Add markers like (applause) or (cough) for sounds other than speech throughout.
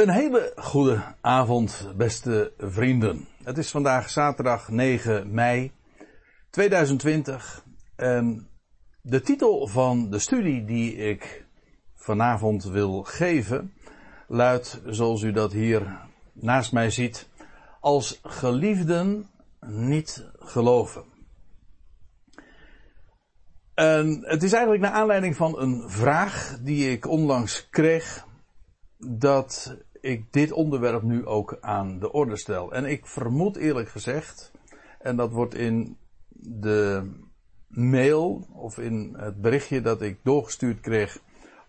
Een hele goede avond, beste vrienden. Het is vandaag zaterdag 9 mei 2020 en de titel van de studie die ik vanavond wil geven luidt, zoals u dat hier naast mij ziet, als geliefden niet geloven. En het is eigenlijk naar aanleiding van een vraag die ik onlangs kreeg dat ik dit onderwerp nu ook aan de orde stel. En ik vermoed eerlijk gezegd, en dat wordt in de mail of in het berichtje dat ik doorgestuurd kreeg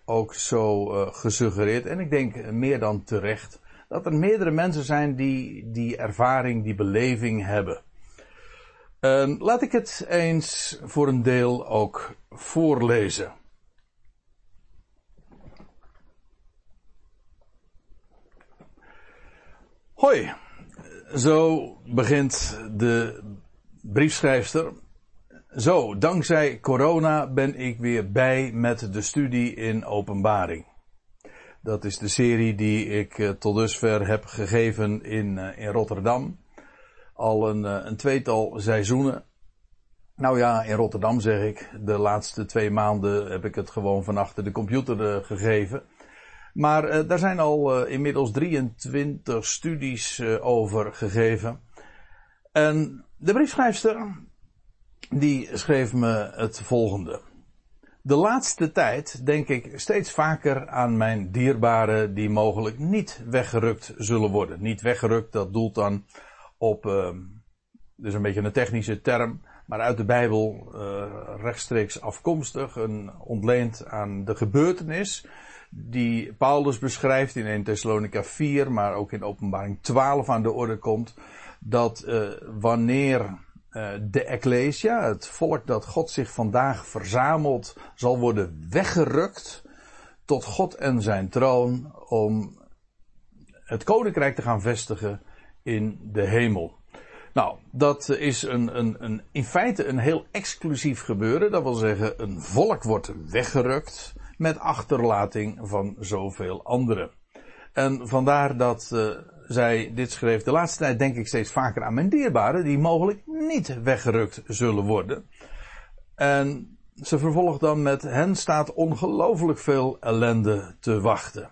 ook zo uh, gesuggereerd. En ik denk meer dan terecht dat er meerdere mensen zijn die die ervaring, die beleving hebben. Uh, laat ik het eens voor een deel ook voorlezen. Hoi, zo begint de briefschrijfster. Zo, dankzij corona ben ik weer bij met de studie in openbaring. Dat is de serie die ik uh, tot dusver heb gegeven in, uh, in Rotterdam. Al een, uh, een tweetal seizoenen. Nou ja, in Rotterdam zeg ik. De laatste twee maanden heb ik het gewoon van achter de computer gegeven. Maar uh, daar zijn al uh, inmiddels 23 studies uh, over gegeven. En de briefschrijfster, die schreef me het volgende. De laatste tijd denk ik steeds vaker aan mijn dierbaren die mogelijk niet weggerukt zullen worden. Niet weggerukt, dat doelt dan op, dus een beetje een technische term, maar uit de Bijbel rechtstreeks afkomstig, een ontleend aan de gebeurtenis die Paulus beschrijft in 1 Thessalonica 4, maar ook in openbaring 12 aan de orde komt, dat uh, wanneer uh, de Ecclesia, het volk dat God zich vandaag verzamelt, zal worden weggerukt tot God en zijn troon om het koninkrijk te gaan vestigen in de hemel. Nou, dat is een, een, een, in feite een heel exclusief gebeuren. Dat wil zeggen, een volk wordt weggerukt met achterlating van zoveel anderen. En vandaar dat uh, zij dit schreef. De laatste tijd denk ik steeds vaker aan mijn dierbaren, die mogelijk niet weggerukt zullen worden. En ze vervolgt dan met hen staat ongelooflijk veel ellende te wachten.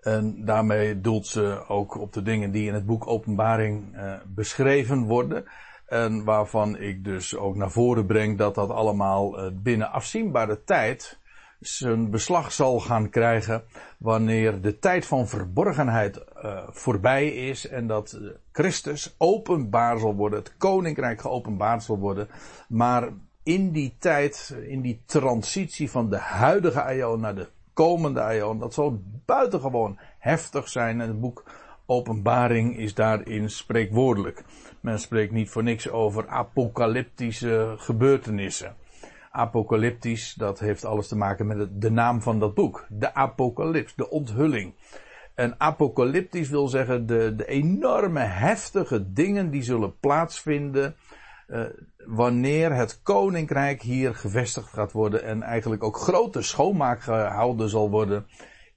En daarmee doelt ze ook op de dingen die in het boek Openbaring uh, beschreven worden. En waarvan ik dus ook naar voren breng dat dat allemaal uh, binnen afzienbare tijd zijn beslag zal gaan krijgen wanneer de tijd van verborgenheid uh, voorbij is en dat Christus openbaar zal worden, het koninkrijk geopenbaard zal worden. Maar in die tijd, in die transitie van de huidige aion naar de komende aion, dat zal buitengewoon heftig zijn en het boek Openbaring is daarin spreekwoordelijk. Men spreekt niet voor niks over apocalyptische gebeurtenissen apocalyptisch, dat heeft alles te maken met de naam van dat boek. De apocalyps, de onthulling. En apocalyptisch wil zeggen de, de enorme heftige dingen die zullen plaatsvinden uh, wanneer het koninkrijk hier gevestigd gaat worden en eigenlijk ook grote schoonmaak gehouden zal worden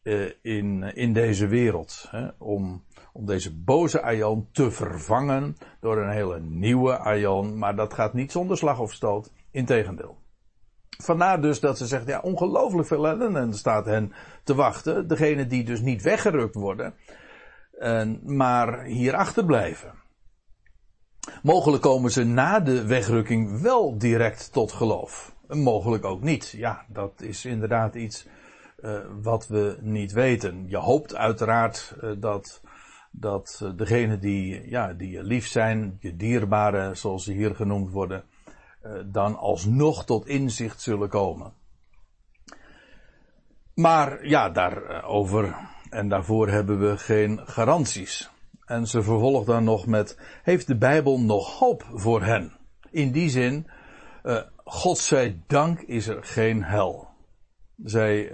uh, in, in deze wereld. Hè, om, om deze boze aion te vervangen door een hele nieuwe aion. Maar dat gaat niet zonder slag of stoot. Integendeel. Vandaar dus dat ze zegt, ja, ongelooflijk veel ellende staat hen te wachten. Degene die dus niet weggerukt worden, maar hier achterblijven. Mogelijk komen ze na de wegrukking wel direct tot geloof. Mogelijk ook niet. Ja, dat is inderdaad iets uh, wat we niet weten. Je hoopt uiteraard uh, dat, dat uh, degenen die, ja, die je lief zijn, je dierbaren, zoals ze hier genoemd worden, dan alsnog tot inzicht zullen komen. Maar ja, daarover en daarvoor hebben we geen garanties. En ze vervolgt dan nog met, heeft de Bijbel nog hoop voor hen? In die zin, uh, God zij dank is er geen hel. Zij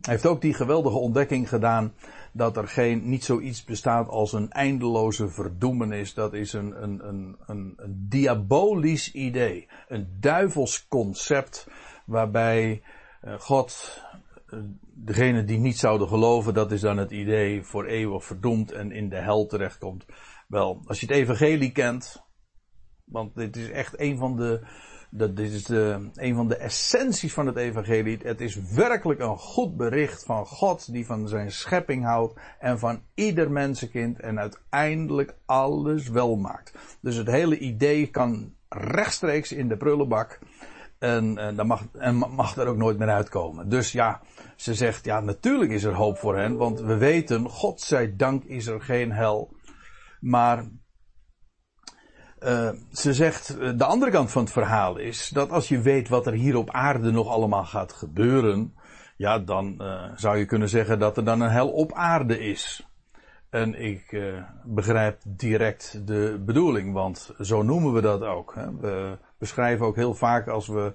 heeft ook die geweldige ontdekking gedaan dat er geen, niet zoiets bestaat als een eindeloze verdoemenis. Dat is een, een, een, een, een diabolisch idee. Een duivels concept waarbij uh, God degene die niet zouden geloven, dat is dan het idee voor eeuwig verdoemd en in de hel terechtkomt. Wel, als je het evangelie kent, want dit is echt een van de, dat dit is de, een van de essenties van het evangelie. Het is werkelijk een goed bericht van God die van zijn schepping houdt en van ieder mensenkind en uiteindelijk alles wel maakt. Dus het hele idee kan rechtstreeks in de prullenbak en, en, dan mag, en mag er ook nooit meer uitkomen. Dus ja, ze zegt, ja, natuurlijk is er hoop voor hen, want we weten, God zij dank is er geen hel. Maar uh, ze zegt, eh, de andere kant van het verhaal is dat als je weet wat er hier op aarde nog allemaal gaat gebeuren, ja, dan uh, zou je kunnen zeggen dat er dan een hel op aarde is. En ik begrijp direct de bedoeling, want zo noemen we dat ook. Hè. We beschrijven ook heel vaak als we,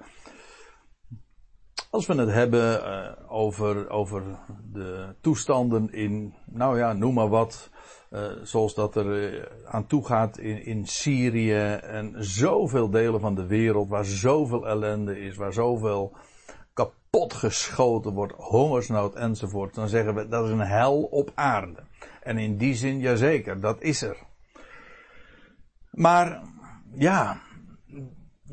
als we het hebben over, over de toestanden in, nou ja, noem maar wat, uh, zoals dat er uh, aan toe gaat in, in Syrië en zoveel delen van de wereld waar zoveel ellende is, waar zoveel kapot geschoten wordt, hongersnood enzovoort. Dan zeggen we dat is een hel op aarde. En in die zin, jazeker, dat is er. Maar, ja,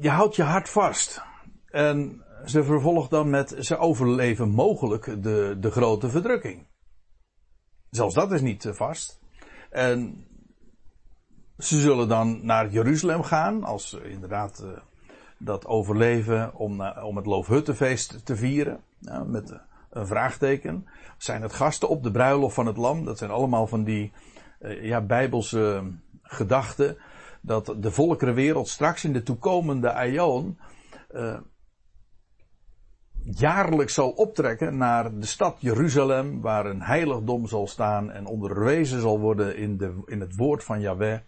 je houdt je hart vast. En ze vervolgt dan met, ze overleven mogelijk de, de grote verdrukking. Zelfs dat is niet vast. En ze zullen dan naar Jeruzalem gaan, als ze inderdaad uh, dat overleven, om, uh, om het Loofhuttenfeest te vieren. Met uh, een vraagteken. Zijn het gasten op de bruiloft van het lam? Dat zijn allemaal van die ja, bijbelse gedachten dat de volkerenwereld straks in de toekomende aion jaarlijks zal optrekken naar de stad Jeruzalem, waar een heiligdom zal staan en onderwezen zal worden in, de, in het woord van Yahweh.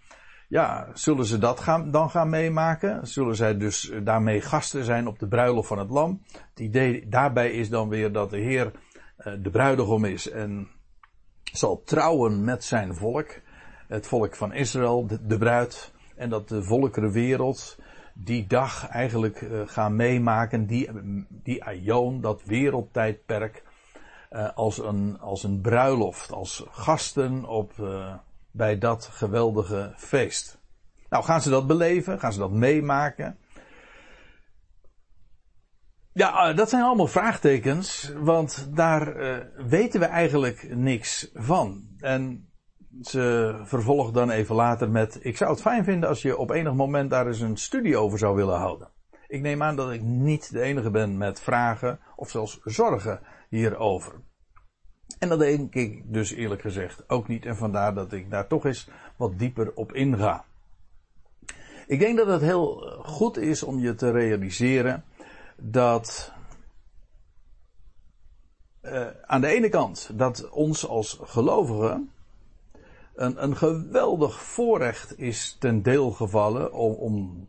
Ja, zullen ze dat gaan, dan gaan meemaken? Zullen zij dus daarmee gasten zijn op de bruiloft van het lam? Het idee daarbij is dan weer dat de Heer uh, de bruidegom is en zal trouwen met zijn volk. Het volk van Israël, de, de bruid. En dat de volkerenwereld die dag eigenlijk uh, gaan meemaken, die, die aion, dat wereldtijdperk, uh, als, een, als een bruiloft, als gasten op, uh, bij dat geweldige feest. Nou, gaan ze dat beleven? Gaan ze dat meemaken? Ja, dat zijn allemaal vraagtekens, want daar weten we eigenlijk niks van. En ze vervolgt dan even later met: Ik zou het fijn vinden als je op enig moment daar eens een studie over zou willen houden. Ik neem aan dat ik niet de enige ben met vragen of zelfs zorgen hierover. En dat denk ik dus eerlijk gezegd ook niet. En vandaar dat ik daar toch eens wat dieper op inga. Ik denk dat het heel goed is om je te realiseren dat uh, aan de ene kant dat ons als gelovigen een, geweldig voorrecht is ten deel gevallen om, om,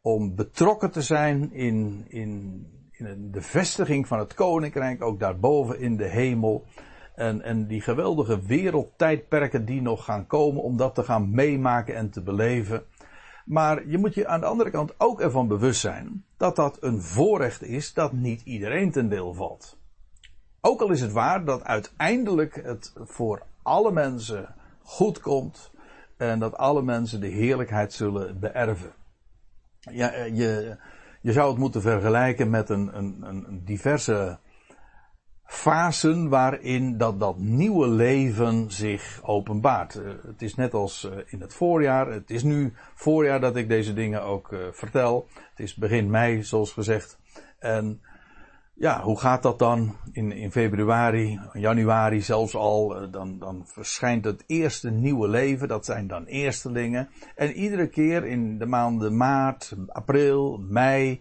om betrokken te zijn in, in, in de vestiging van het koninkrijk, ook daarboven in de hemel. En, en die geweldige wereldtijdperken die nog gaan komen om dat te gaan meemaken en te beleven. Maar je moet je aan de andere kant ook ervan bewust zijn dat dat een voorrecht is dat niet iedereen ten deel valt. Ook al is het waar dat uiteindelijk het voor alle mensen goed komt en dat alle mensen de heerlijkheid zullen beërven. Ja, eh, je, je zou het moeten vergelijken met een, een, een diverse fasen waarin dat, dat nieuwe leven zich openbaart. Uh, het is net als uh, in het voorjaar. Het is nu voorjaar dat ik deze dingen ook vertel. Het is begin mei, zoals gezegd. En ja, hoe gaat dat dan? In, in februari, januari zelfs al, eh, dan, dan verschijnt het eerste nieuwe leven. Dat zijn dan eerstelingen. En iedere keer in de maanden maart, april, mei,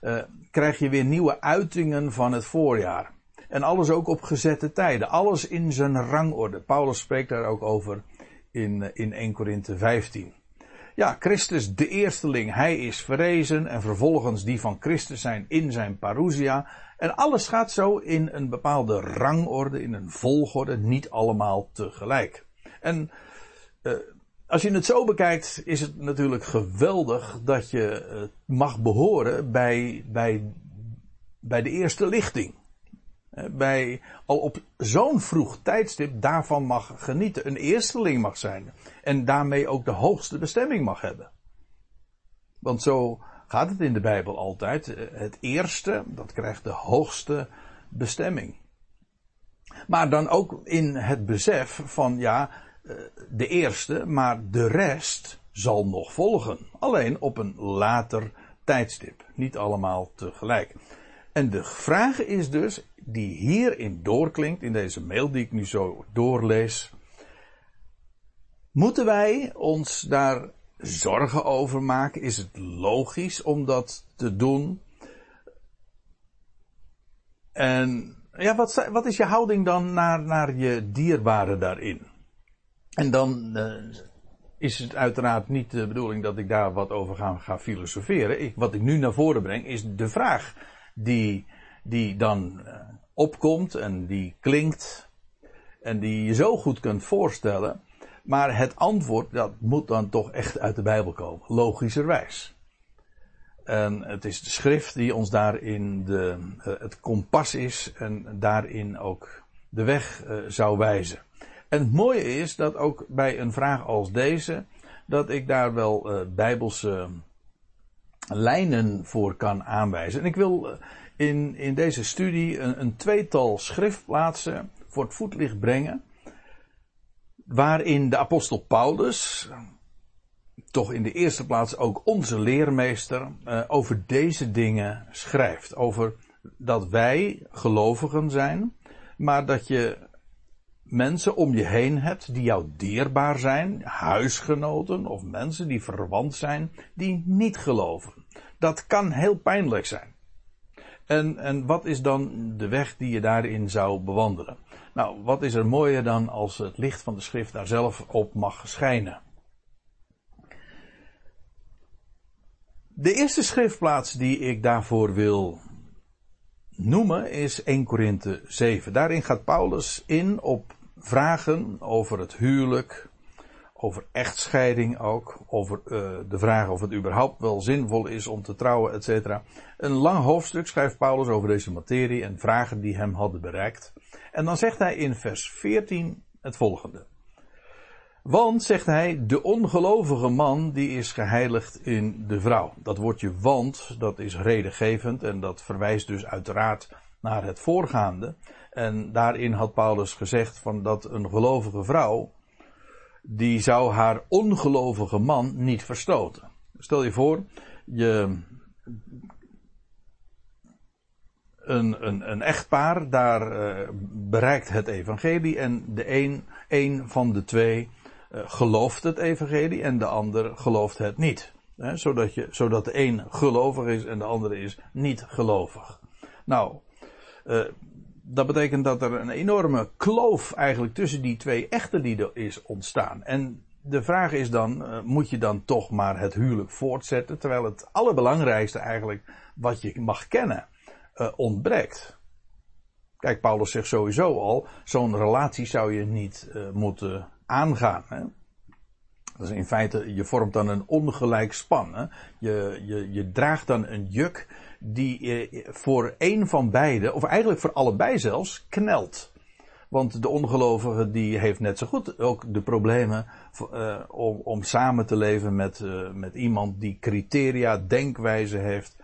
uh, krijg je weer nieuwe uitingen van het voorjaar. En alles ook op gezette tijden. Alles in zijn rangorde. Paulus spreekt daar ook over in, eh, in 1 Korinthe 15. Ja, Christus de eersteling, hij is verrezen en vervolgens die van Christus zijn in zijn parousia. En alles gaat zo in een bepaalde rangorde, in een volgorde, niet allemaal tegelijk. En uh, als je het zo bekijkt, is het natuurlijk geweldig dat je uh, mag behoren bij, bij, bij de eerste lichting. Bij, al op zo'n vroeg tijdstip daarvan mag genieten. Een eersteling mag zijn. En daarmee ook de hoogste bestemming mag hebben. Want zo gaat het in de Bijbel altijd. Het eerste, dat krijgt de hoogste bestemming. Maar dan ook in het besef van ja, eh, de eerste, maar de rest zal nog volgen. Alleen op een later tijdstip. Niet allemaal tegelijk. En de vraag is dus, die hierin doorklinkt, in deze mail die ik nu zo doorlees. Moeten wij ons daar zorgen over maken? Is het logisch om dat te doen? En ja, wat, wat is je houding dan naar, naar je dierbare daarin? En dan uh, is het uiteraard niet de bedoeling dat ik daar wat over ga, ga filosoferen. Ik, wat ik nu naar voren breng is de vraag die, die dan uh, opkomt en die klinkt en die je zo goed kunt voorstellen. Maar het antwoord dat moet dan toch echt uit de Bijbel komen, logischerwijs. En het is de schrift die ons daarin de, uh, het kompas is en daarin ook de weg uh, zou wijzen. En het mooie is dat ook bij een vraag als deze, dat ik daar wel uh, bijbelse lijnen voor kan aanwijzen. En ik wil in, in deze studie een, een tweetal schriftplaatsen voor het voetlicht brengen, waarin de apostel Paulus, toch in de eerste plaats ook onze leermeester, uh, over deze dingen schrijft. Over dat wij gelovigen zijn, maar dat je mensen om je heen hebt die jou dierbaar zijn, huisgenoten of mensen die verwant zijn, die niet geloven. Dat kan heel pijnlijk zijn. En, en wat is dan de weg die je daarin zou bewandelen? Nou, wat is er mooier dan als het licht van de schrift daar zelf op mag schijnen? De eerste schriftplaats die ik daarvoor wil noemen is 1 Korinthe 7. Daarin gaat Paulus in op vragen over het huwelijk, over echtscheiding ook, over uh, de vraag of het überhaupt wel zinvol is om te trouwen, etc. Een lang hoofdstuk schrijft Paulus over deze materie en vragen die hem hadden bereikt. En dan zegt hij in vers 14 het volgende. Want, zegt hij, de ongelovige man die is geheiligd in de vrouw. Dat woordje want, dat is redengevend en dat verwijst dus uiteraard naar het voorgaande. En daarin had Paulus gezegd van dat een gelovige vrouw, die zou haar ongelovige man niet verstoten. Stel je voor, je, een, een, een echtpaar, daar uh, bereikt het evangelie en de een, een van de twee uh, gelooft het evangelie en de ander gelooft het niet. Zodat, je, zodat de een gelovig is en de andere is niet gelovig. Nou, uh, dat betekent dat er een enorme kloof eigenlijk tussen die twee echte is ontstaan. En de vraag is dan, uh, moet je dan toch maar het huwelijk voortzetten, terwijl het allerbelangrijkste eigenlijk wat je mag kennen uh, ontbreekt. Kijk, Paulus zegt sowieso al, zo'n relatie zou je niet uh, moeten aangaan. Hè? Dat is in feite, je vormt dan een ongelijk span. Je, je, je draagt dan een juk die eh, voor een van beiden, of eigenlijk voor allebei zelfs, knelt. Want de ongelovige die heeft net zo goed ook de problemen uh, om, om, samen te leven met, uh, met iemand die criteria, denkwijze heeft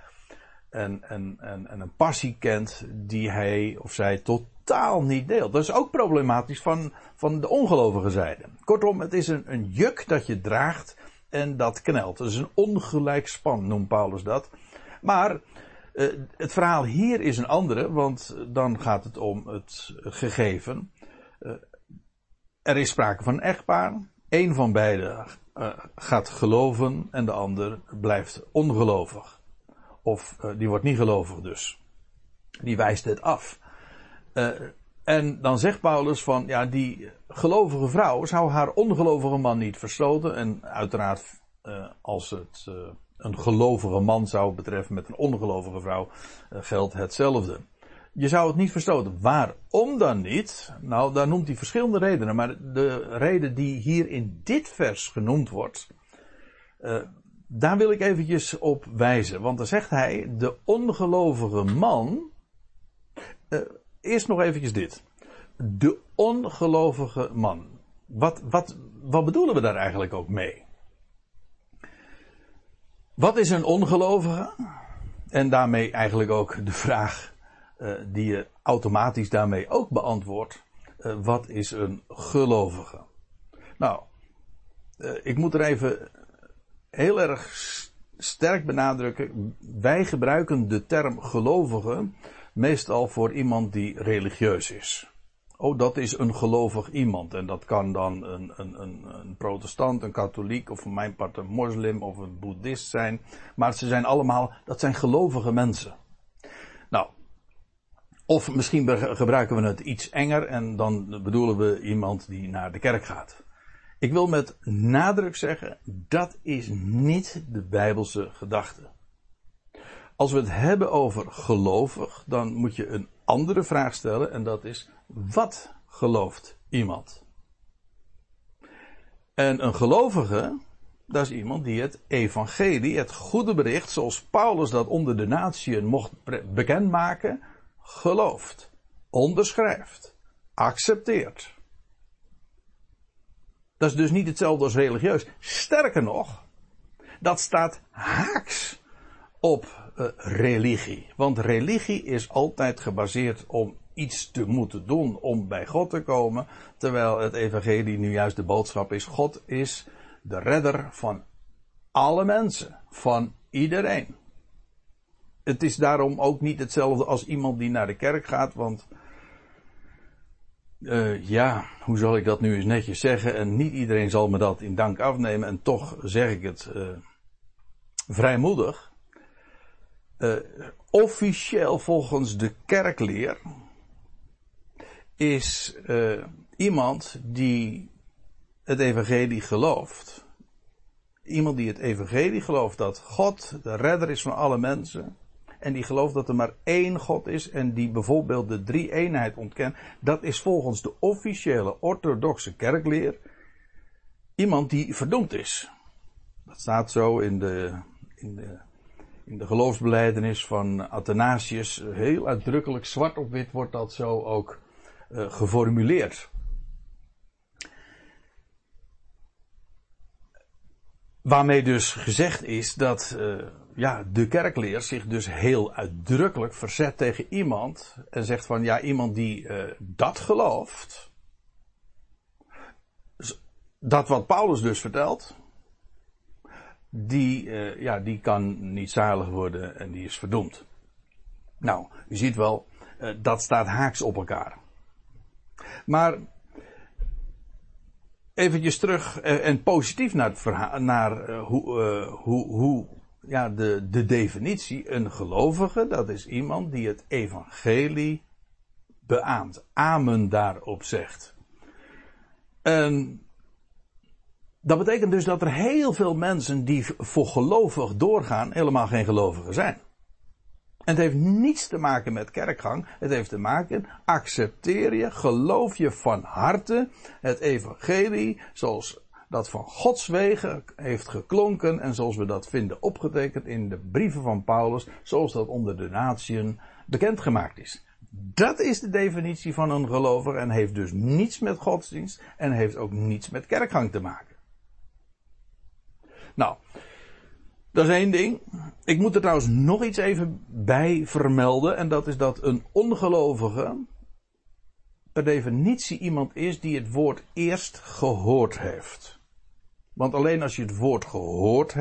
en, en, en, en, een passie kent die hij of zij totaal niet deelt. Dat is ook problematisch van, van de ongelovige zijde. Kortom, het is een, een juk dat je draagt en dat knelt. Het is een ongelijk span, noemt Paulus dat. Maar uh, het verhaal hier is een andere, want dan gaat het om het gegeven. Uh, er is sprake van een echtpaar. Een van beiden gaat geloven en de ander blijft ongelovig. Of die wordt niet gelovig dus. Die wijst het af. en dan zegt Paulus van, ja, die gelovige vrouw zou haar ongelovige man niet verstoten. En uiteraard, als het een gelovige man zou betreffen met een ongelovige vrouw, uh, geldt hetzelfde. Je zou het niet verstoten. Waarom dan niet? Nou, daar noemt hij verschillende redenen. Maar de reden die hier in dit vers genoemd wordt, uh, daar wil ik eventjes op wijzen. Want dan zegt hij, de ongelovige man, uh, eerst nog eventjes dit. De ongelovige man. Wat, wat, wat bedoelen we daar eigenlijk ook mee? Wat is een ongelovige? En daarmee eigenlijk ook de vraag uh, die je automatisch daarmee ook beantwoordt. Uh, wat is een gelovige? Nou, uh, ik moet er even heel erg sterk benadrukken. Wij gebruiken de term gelovige meestal voor iemand die religieus is. Oh, dat is een gelovig iemand. En dat kan dan een, een, een, een protestant, een katholiek, of voor mijn part een moslim of een boeddhist zijn. Maar ze zijn allemaal, dat zijn gelovige mensen. Nou, of misschien gebruiken we het iets enger en dan bedoelen we iemand die naar de kerk gaat. Ik wil met nadruk zeggen, dat is niet de Bijbelse gedachte. Als we het hebben over gelovig, dan moet je een andere vraag stellen en dat is, wat gelooft iemand? En een gelovige, dat is iemand die het evangelie, het goede bericht, zoals Paulus dat onder de natieën mocht bekendmaken, gelooft, onderschrijft, accepteert. Dat is dus niet hetzelfde als religieus. Sterker nog, dat staat haaks op uh, religie. Want religie is altijd gebaseerd om iets te moeten doen om bij God te komen. Terwijl het evangelie nu juist de boodschap is. God is de redder van alle mensen. Van iedereen. Het is daarom ook niet hetzelfde als iemand die naar de kerk gaat. Want uh, ja, hoe zal ik dat nu eens netjes zeggen? En niet iedereen zal me dat in dank afnemen. En toch zeg ik het uh, vrijmoedig. Uh, officieel volgens de kerkleer is iemand die het evangelie gelooft. Iemand die het evangelie gelooft dat God de redder is van alle mensen en die gelooft dat er maar één God is en die bijvoorbeeld de drie eenheid ontkent, dat is volgens de officiële orthodoxe kerkleer iemand die verdoemd is. Dat staat zo in de, in de, in de geloofsbeleidenis van Athanasius. Heel uitdrukkelijk, zwart op wit wordt dat zo ook uh, geformuleerd. Waarmee dus gezegd is dat uh, ja, de kerkleer zich dus heel uitdrukkelijk verzet tegen iemand en zegt van ja, iemand die uh, dat gelooft, dat wat Paulus dus vertelt, die, ja, die kan niet zalig worden en die is verdoemd. Nou, u ziet wel, dat staat haaks op elkaar. Maar eventjes terug en positief naar, het verhaal, naar hoe, hoe, hoe ja, de, de definitie, een gelovige, dat is iemand die het evangelie beaamt, amen daarop zegt. En dat betekent dus dat er heel veel mensen die voor gelovig doorgaan, helemaal geen gelovigen zijn. En het heeft niets te maken met kerkgang. Het heeft te maken, accepteer je, geloof je van harte het evangelie zoals dat van Gods wegen heeft geklonken en zoals we dat vinden opgetekend in de brieven van Paulus, zoals dat onder de natieën bekendgemaakt is. Dat is de definitie van een gelover en heeft dus niets met godsdienst en heeft ook niets met kerkgang te maken. Nou, dat is één ding. Ik moet er trouwens nog iets even bij vermelden en dat is dat een ongelovige per definitie iemand is die het woord eerst gehoord heeft. Want alleen als je het woord gehoord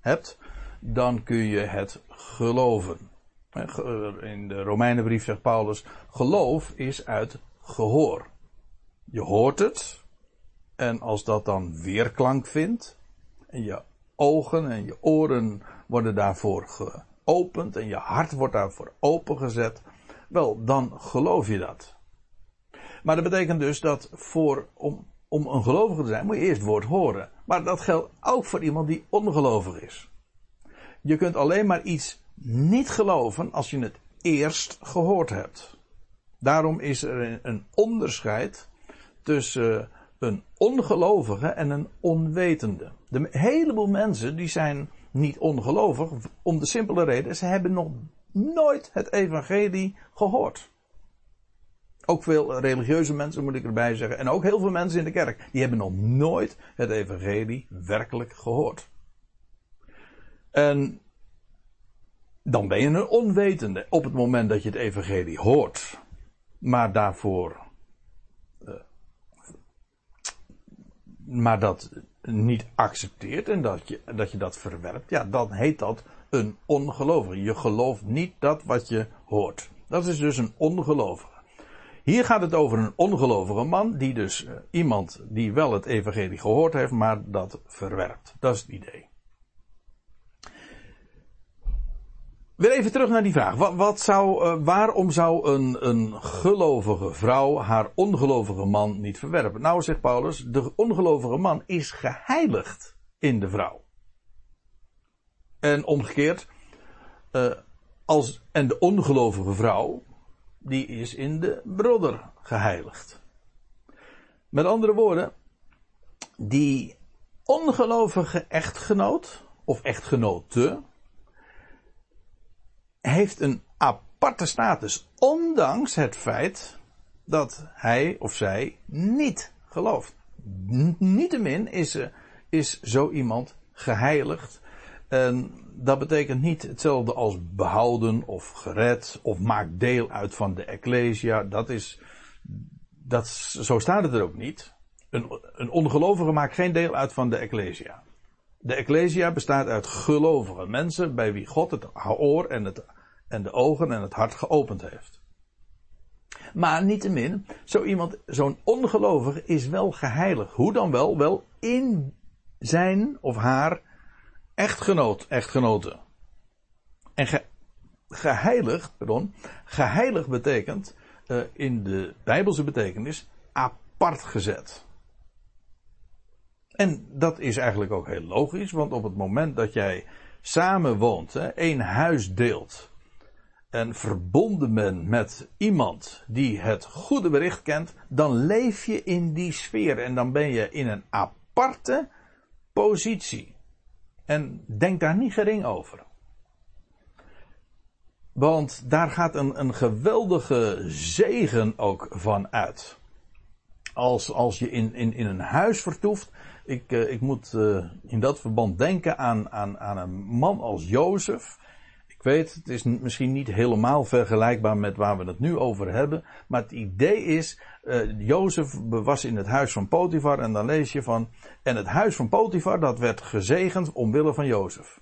hebt, dan kun je het geloven. In de Romeinenbrief zegt Paulus, geloof is uit gehoor. Je hoort het, en als dat dan weerklank vindt, en je ogen en je oren worden daarvoor geopend, en je hart wordt daarvoor opengezet, wel, dan geloof je dat. Maar dat betekent dus dat voor, om, om een gelovige te zijn, moet je eerst het woord horen. Maar dat geldt ook voor iemand die ongelovig is. Je kunt alleen maar iets niet geloven als je het eerst gehoord hebt. Daarom is er een onderscheid tussen een ongelovige en een onwetende. De heleboel mensen die zijn niet ongelovig om de simpele reden, ze hebben nog nooit het evangelie gehoord. Ook veel religieuze mensen moet ik erbij zeggen. En ook heel veel mensen in de kerk. Die hebben nog nooit het evangelie werkelijk gehoord. En dan ben je een onwetende op het moment dat je het evangelie hoort. Maar daarvoor. Maar dat niet accepteert en dat je, dat je dat verwerpt. Ja, dan heet dat een ongelovige. Je gelooft niet dat wat je hoort. Dat is dus een ongelovige. Hier gaat het over een ongelovige man, die dus uh, iemand die wel het evangelie gehoord heeft, maar dat verwerpt. Dat is het idee. Weer even terug naar die vraag. Wat, wat zou, uh, waarom zou een, een gelovige vrouw haar ongelovige man niet verwerpen? Nou, zegt Paulus, de ongelovige man is geheiligd in de vrouw. En omgekeerd, uh, als, en de ongelovige vrouw, die is in de broeder geheiligd. Met andere woorden, die ongelovige echtgenoot, of echtgenote, heeft een aparte status, ondanks het feit dat hij of zij niet gelooft. Niettemin is, is zo iemand geheiligd. En dat betekent niet hetzelfde als behouden of gered of maakt deel uit van de Ecclesia. Dat is, dat, zo staat het er ook niet. Een, een ongelovige maakt geen deel uit van de Ecclesia. De Ecclesia bestaat uit gelovige mensen bij wie God het oor en, het, en de ogen en het hart geopend heeft. Maar niettemin, zo iemand, zo'n ongelovige is wel geheiligd. Hoe dan wel? Wel in zijn of haar echtgenoot, echtgenote. En ge, geheiligd, pardon, geheiligd betekent uh, in de Bijbelse betekenis apart gezet. En dat is eigenlijk ook heel logisch, want op het moment dat jij samen woont, één huis deelt en verbonden bent met iemand die het goede bericht kent, dan leef je in die sfeer en dan ben je in een aparte positie. En denk daar niet gering over. Want daar gaat een, een geweldige zegen ook van uit. Als, als je in, in, in een huis vertoeft. Ik, uh, ik moet uh, in dat verband denken aan, aan, aan een man als Jozef. Ik weet, het is misschien niet helemaal vergelijkbaar met waar we het nu over hebben. Maar het idee is, uh, Jozef was in het huis van Potifar en dan lees je van, en het huis van Potifar dat werd gezegend omwille van Jozef.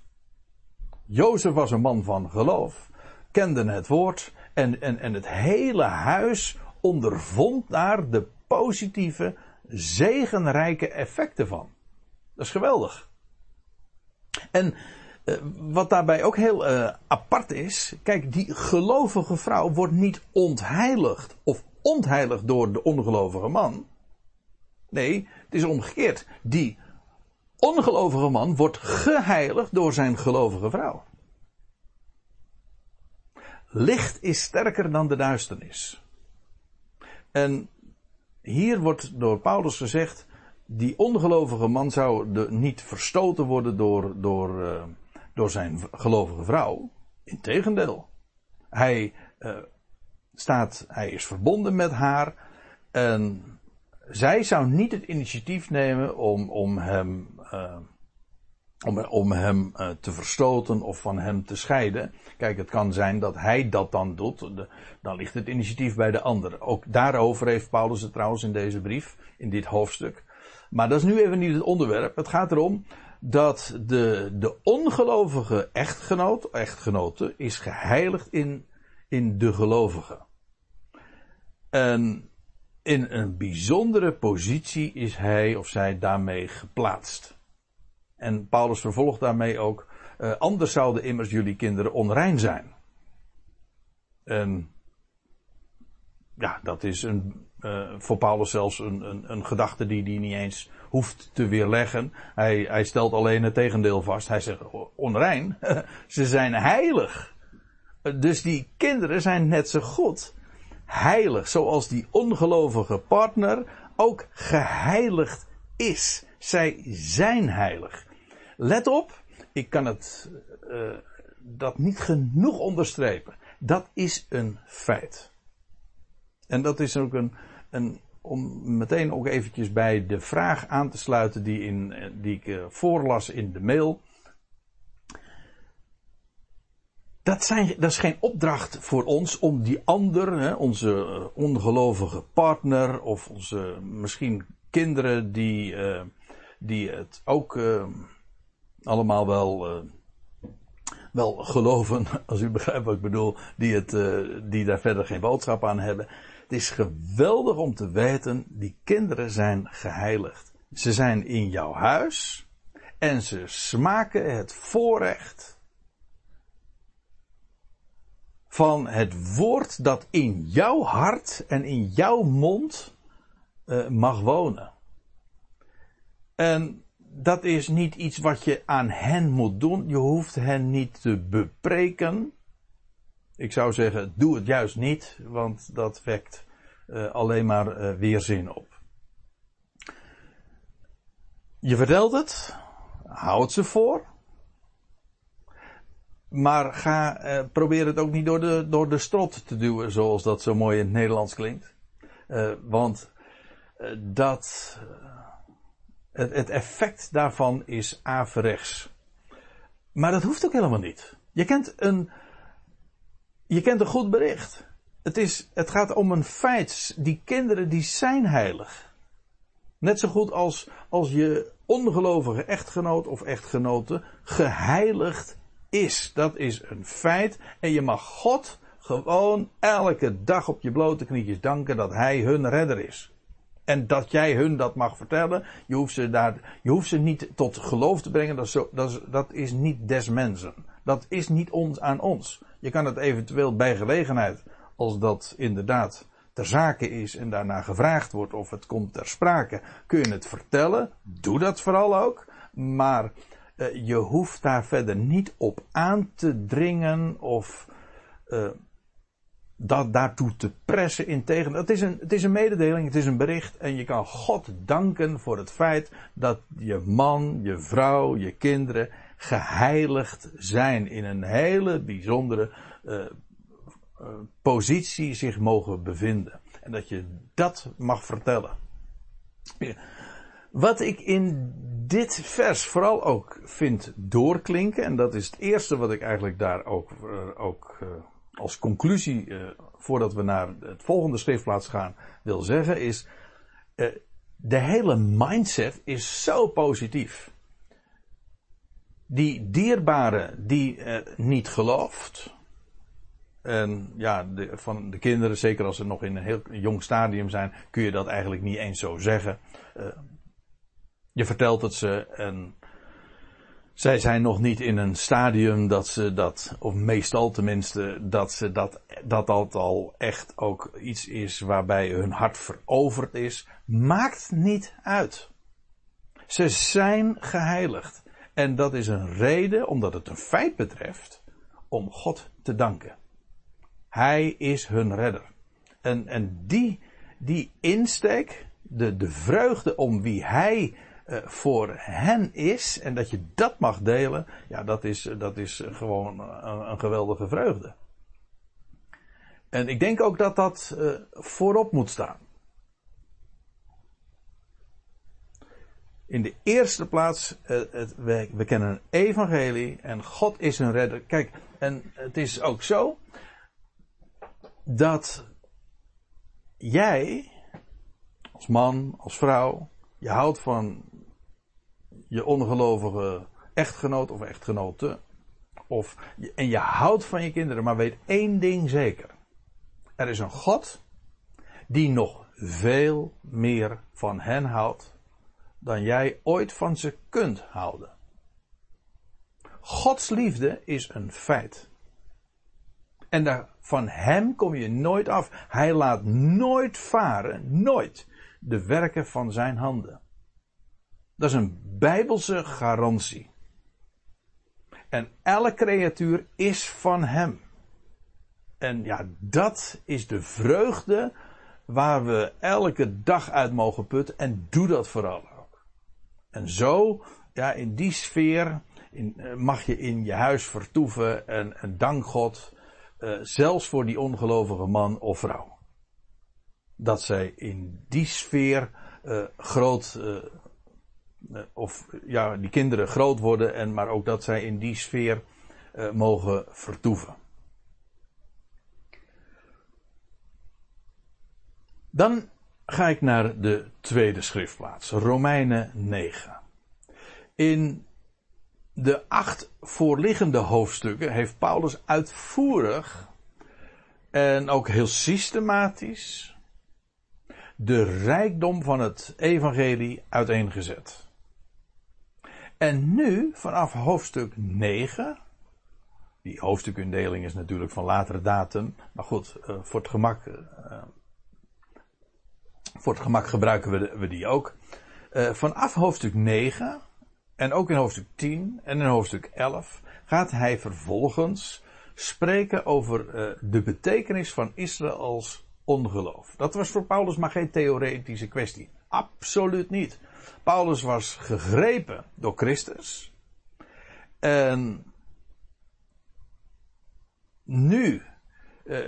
Jozef was een man van geloof, kende het woord en, en, en het hele huis ondervond daar de positieve, zegenrijke effecten van. Dat is geweldig. En uh, wat daarbij ook heel uh, apart is, kijk, die gelovige vrouw wordt niet ontheiligd of ontheiligd door de ongelovige man. Nee, het is omgekeerd. Die ongelovige man wordt geheiligd door zijn gelovige vrouw. Licht is sterker dan de duisternis. En hier wordt door Paulus gezegd, die ongelovige man zou de, niet verstoten worden door, door, uh, door zijn gelovige vrouw. Integendeel. Hij uh, staat, hij is verbonden met haar. En zij zou niet het initiatief nemen om, om hem, uh, om, hem uh, te verstoten of van hem te scheiden. Kijk, het kan zijn dat hij dat dan doet. Dan ligt het initiatief bij de ander. Ook daarover heeft Paulus het trouwens in deze brief, in dit hoofdstuk. Maar dat is nu even niet het onderwerp. Het gaat erom dat de, de ongelovige echtgenoot, echtgenote, is geheiligd in, in de gelovige. En in een bijzondere positie is hij of zij daarmee geplaatst. En Paulus vervolgt daarmee ook, uh, anders zouden immers jullie kinderen onrein zijn. En ja, dat is een, uh, voor Paulus zelfs een, een, een gedachte die hij niet eens hoeft te weerleggen. Hij, hij stelt alleen het tegendeel vast. Hij zegt onrein, (laughs) ze zijn heilig. Dus die kinderen zijn net zo goed heilig, zoals die ongelovige partner ook geheiligd is. Zij zijn heilig. Let op, ik kan het uh, dat niet genoeg onderstrepen. Dat is een feit. En dat is ook een, een om meteen ook eventjes bij de vraag aan te sluiten die, in, die ik eh, voorlas in de mail. Dat, zijn, dat is geen opdracht voor ons om die ander, hè, onze eh, ongelovige partner of onze misschien kinderen die, die het ook allemaal wel, uh, wel geloven, (laughs) als u begrijpt wat ik bedoel, die, het, die daar verder geen boodschap aan hebben. Het is geweldig om te weten, die kinderen zijn geheiligd. Ze zijn in jouw huis en ze smaken het voorrecht van het woord dat in jouw hart en in jouw mond uh, mag wonen. En dat is niet iets wat je aan hen moet doen. Je hoeft hen niet te bepreken. Ik zou zeggen, doe het juist niet, want dat wekt uh, alleen maar uh, weerzin op. Je vertelt het, houd ze voor. Maar ga, uh, probeer het ook niet door de, door de strot te duwen, zoals dat zo mooi in het Nederlands klinkt. want dat, het, effect daarvan is averechts. Maar dat hoeft ook helemaal niet. Je kent een, je kent een goed bericht. Het, is, het gaat om een feit. Die kinderen die zijn heilig. Net zo goed als, als je ongelovige echtgenoot of echtgenote geheiligd is. Dat is een feit. En je mag God gewoon elke dag op je blote knietjes danken dat Hij hun redder is. En dat jij hun dat mag vertellen. Je hoeft ze, daar, je hoeft ze niet tot geloof te brengen. Dat is, zo, dat is, niet des mensen. Dat is niet ons aan ons. Je kan het eventueel bij gelegenheid als dat inderdaad ter zake is en daarna gevraagd wordt of het komt ter sprake, kun je het vertellen. Doe dat vooral ook. Maar uh, je hoeft daar verder niet op aan te dringen of uh, dat daartoe te pressen. Integendeel, het is, een, het is een mededeling, het is een bericht en je kan God danken voor het feit dat je man, je vrouw, je kinderen geheiligd zijn in een hele bijzondere uh, positie zich mogen bevinden. En dat je dat mag vertellen. Wat ik in dit vers vooral ook vind doorklinken, en dat is het eerste wat ik eigenlijk daar ook, uh, ook als conclusie, uh, voordat we naar het volgende schriftplaats gaan, wil zeggen, is de hele mindset is zo positief. Die dierbare die niet gelooft, en ja, de, van de kinderen, zeker als ze nog in een heel jong stadium zijn, kun je dat eigenlijk niet eens zo zeggen. Uh, je vertelt het ze en zij zijn nog niet in een stadium dat ze dat, of meestal tenminste, dat ze dat, dat dat al echt ook iets is waarbij hun hart veroverd is. Maakt niet uit. Ze zijn geheiligd. En dat is een reden, omdat het een feit betreft, om God te danken. Hij is hun redder. En, en die, die insteek, de, de vreugde om wie hij voor hen is en dat je dat mag delen, ja, dat is, dat is gewoon een, een geweldige vreugde. En ik denk ook dat dat uh, voorop moet staan. In de eerste plaats, uh, het, we, we kennen een evangelie en God is een redder. Kijk, en het is ook zo dat jij, als man, als vrouw, je houdt van je ongelovige echtgenoot of echtgenote. Of, en je houdt van je kinderen, maar weet één ding zeker. Er is een God die nog veel meer van hen houdt dan jij ooit van ze kunt houden. Gods liefde is een feit. En daar, van hem kom je nooit af. Hij laat nooit varen, nooit, de werken van zijn handen. Dat is een bijbelse garantie. En elke creatuur is van hem. En ja, dat is de vreugde waar we elke dag uit mogen putten. En doe dat vooral ook. En zo, ja, in die sfeer in, eh, mag je in je huis vertoeven en, dank God uh, zelfs voor die ongelovige man of vrouw. dat zij in die sfeer uh, groot, of ja, die kinderen groot worden, en maar ook dat zij in die sfeer uh, mogen vertoeven. Dan ga ik naar de tweede schriftplaats, Romeinen 9. In de acht voorliggende hoofdstukken heeft Paulus uitvoerig en ook heel systematisch de rijkdom van het evangelie uiteengezet. En nu, vanaf hoofdstuk 9, die hoofdstukindeling is natuurlijk van latere datum, maar goed, uh, voor, het gemak, uh, voor het gemak gebruiken we, die ook. Uh, vanaf hoofdstuk 9 en ook in hoofdstuk 10 en in hoofdstuk 11 gaat hij vervolgens spreken over de betekenis van Israëls ongeloof. Dat was voor Paulus maar geen theoretische kwestie. Absoluut niet. Paulus was gegrepen door Christus. En nu uh,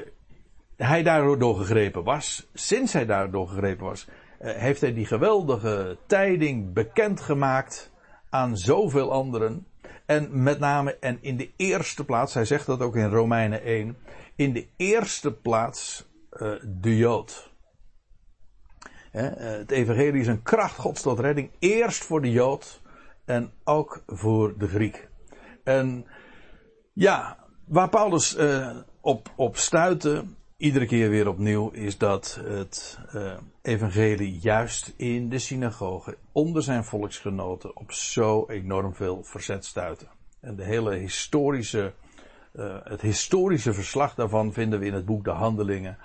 hij daardoor gegrepen was, sinds hij daardoor gegrepen was, uh, heeft hij die geweldige tijding bekendgemaakt aan zoveel anderen. En met name, en in de eerste plaats, hij zegt dat ook in Romeinen 1, in de eerste plaats uh, de Jood. Het evangelie is een kracht gods tot redding. Eerst voor de Jood en ook voor de Griek. En ja, waar Paulus uh, op, op stuitte, iedere keer weer opnieuw, is dat het uh, evangelie juist in de synagoge, onder zijn volksgenoten, op zo enorm veel verzet stuitte. En de hele historische, het historische verslag daarvan vinden we in het boek De Handelingen.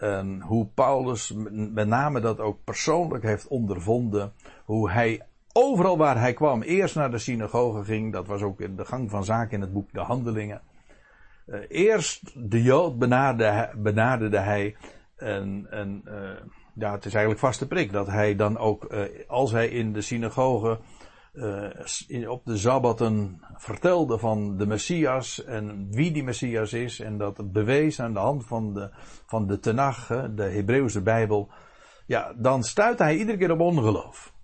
En hoe Paulus met name dat ook persoonlijk heeft ondervonden. Hoe hij overal waar hij kwam eerst naar de synagoge ging. Dat was ook in de gang van zaken in het boek De Handelingen. Uh, eerst de Jood benaderde, benaderde hij. En, en uh, ja, het is eigenlijk vaste prik dat hij dan ook, uh, als hij in de synagoge uh, op de Sabbaten vertelde van de Messias en wie die Messias is en dat bewees aan de hand van de, van de Tenach, de Hebreeuwse Bijbel, ja, dan stuit hij iedere keer op ongeloof.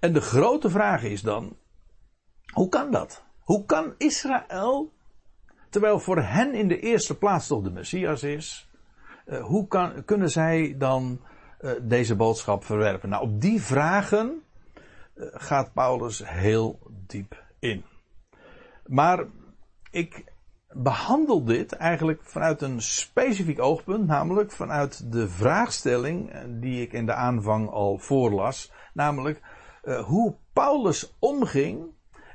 En de grote vraag is dan, hoe kan dat? Hoe kan Israël, terwijl voor hen in de eerste plaats toch de Messias is, uh, hoe kan, kunnen zij dan uh, deze boodschap verwerpen? Nou, op die vragen gaat Paulus heel diep in. Maar ik behandel dit eigenlijk vanuit een specifiek oogpunt, namelijk vanuit de vraagstelling die ik in de aanvang al voorlas, namelijk uh, hoe Paulus omging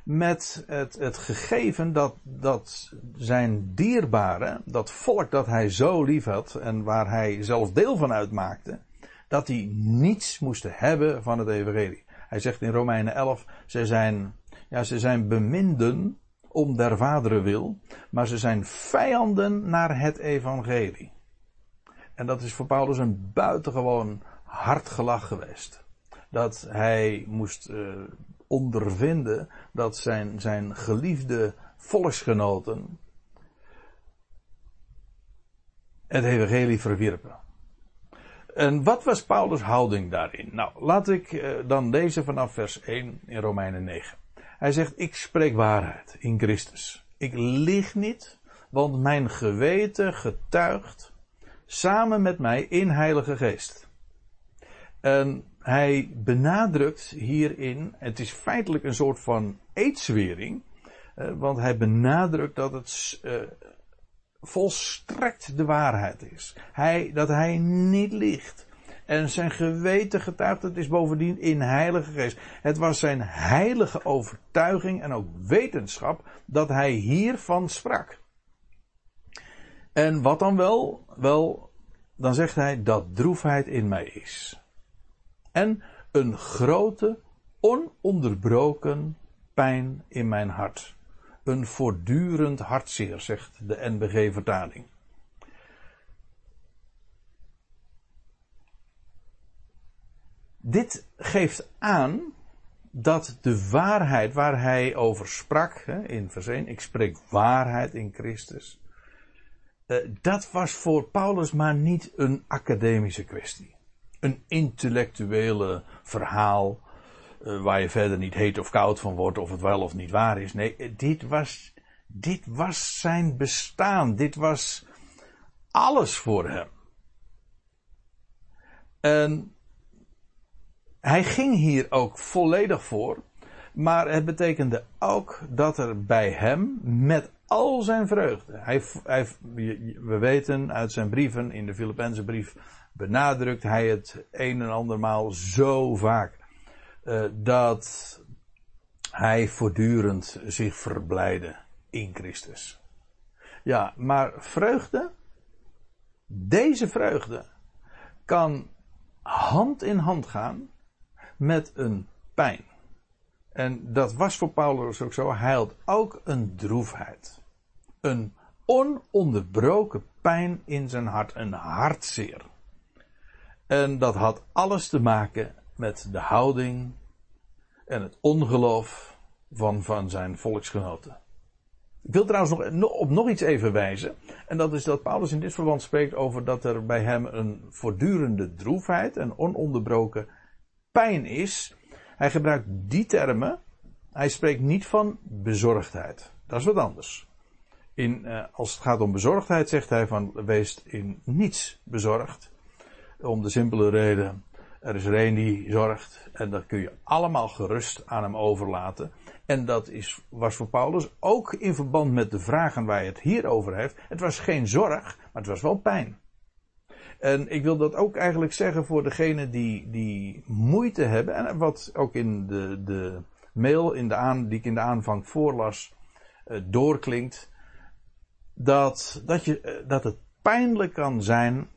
met het, het gegeven dat, dat zijn dierbare, dat volk dat hij zo lief had en waar hij zelf deel van uitmaakte, dat die niets moesten hebben van het evangelie. Hij zegt in Romeinen 11, ze zijn, ja, ze zijn beminden om der vaderen wil, maar ze zijn vijanden naar het evangelie. En dat is voor Paulus een buitengewoon hard gelach geweest. Dat hij moest uh, ondervinden dat zijn, zijn geliefde volksgenoten het evangelie verwierpen. En wat was Paulus' houding daarin? Nou, laat ik uh, dan lezen vanaf vers 1 in Romeinen 9. Hij zegt, ik spreek waarheid in Christus. Ik lieg niet, want mijn geweten getuigt samen met mij in Heilige Geest. En hij benadrukt hierin, het is feitelijk een soort van eedswering, uh, want hij benadrukt dat het uh, volstrekt de waarheid is. Hij, dat hij niet liegt. En zijn geweten getuigt, het is bovendien in heilige geest. Het was zijn heilige overtuiging en ook wetenschap dat hij hiervan sprak. En wat dan wel? Wel, dan zegt hij dat droefheid in mij is. En een grote, ononderbroken pijn in mijn hart een voortdurend hartzeer, zegt de NBG-vertaling. Dit geeft aan dat de waarheid waar hij over sprak, in vers 1, ik spreek waarheid in Christus. Uh, dat was voor Paulus maar niet een academische kwestie. Een intellectuele verhaal. Uh, waar je verder niet heet of koud van wordt of het wel of niet waar is. Nee, dit was, dit was zijn bestaan. Dit was alles voor hem. En hij ging hier ook volledig voor. Maar het betekende ook dat er bij hem met al zijn vreugde. Hij, hij, we weten uit zijn brieven, in de Filipijnse brief benadrukt hij het een en andermaal zo vaak. Uh, dat hij voortdurend zich verblijde in Christus. Ja, maar vreugde, deze vreugde, kan hand in hand gaan met een pijn. En dat was voor Paulus ook zo. Hij had ook een droefheid. Een ononderbroken pijn in zijn hart. Een hartzeer. En dat had alles te maken met de houding en het ongeloof van, van zijn volksgenoten. Ik wil trouwens nog op nog iets even wijzen. En dat is dat Paulus in dit verband spreekt over dat er bij hem een voortdurende droefheid en ononderbroken pijn is. Hij gebruikt die termen. Hij spreekt niet van bezorgdheid. Dat is wat anders. In, uh, als het gaat om bezorgdheid zegt hij van wees in niets bezorgd. Om de simpele reden, er is er een die zorgt en dat kun je allemaal gerust aan hem overlaten. En dat is, was voor Paulus ook in verband met de vragen waar hij het hier over heeft. Het was geen zorg, maar het was wel pijn. En ik wil dat ook eigenlijk zeggen voor degenen die, die moeite hebben. En wat ook in de, de mail in de aan, die ik in de aanvang voorlas uh, doorklinkt. Dat, dat, je, uh, dat het pijnlijk kan zijn.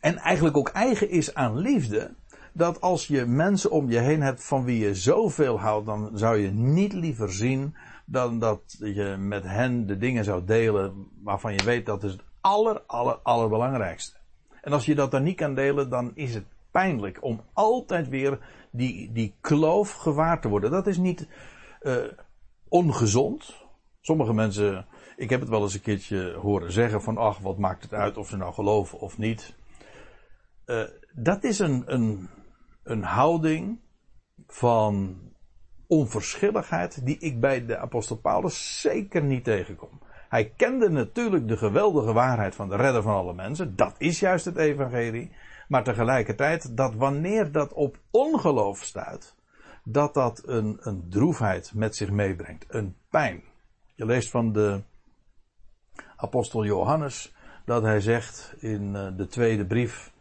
En eigenlijk ook eigen is aan liefde. Dat als je mensen om je heen hebt van wie je zoveel houdt, dan zou je niet liever zien dan dat je met hen de dingen zou delen waarvan je weet dat is het aller, aller, allerbelangrijkste. En als je dat dan niet kan delen, dan is het pijnlijk om altijd weer die, die kloof gewaar te worden. Dat is niet uh, ongezond. Sommige mensen, ik heb het wel eens een keertje horen zeggen van, ach, wat maakt het uit of ze nou geloven of niet. Uh, dat is een, een, een houding van onverschilligheid die ik bij de apostel Paulus zeker niet tegenkom. Hij kende natuurlijk de geweldige waarheid van de redder van alle mensen. Dat is juist het evangelie. Maar tegelijkertijd dat wanneer dat op ongeloof stuit, dat dat een, een droefheid met zich meebrengt. Een pijn. Je leest van de apostel Johannes dat hij zegt in eh, de tweede brief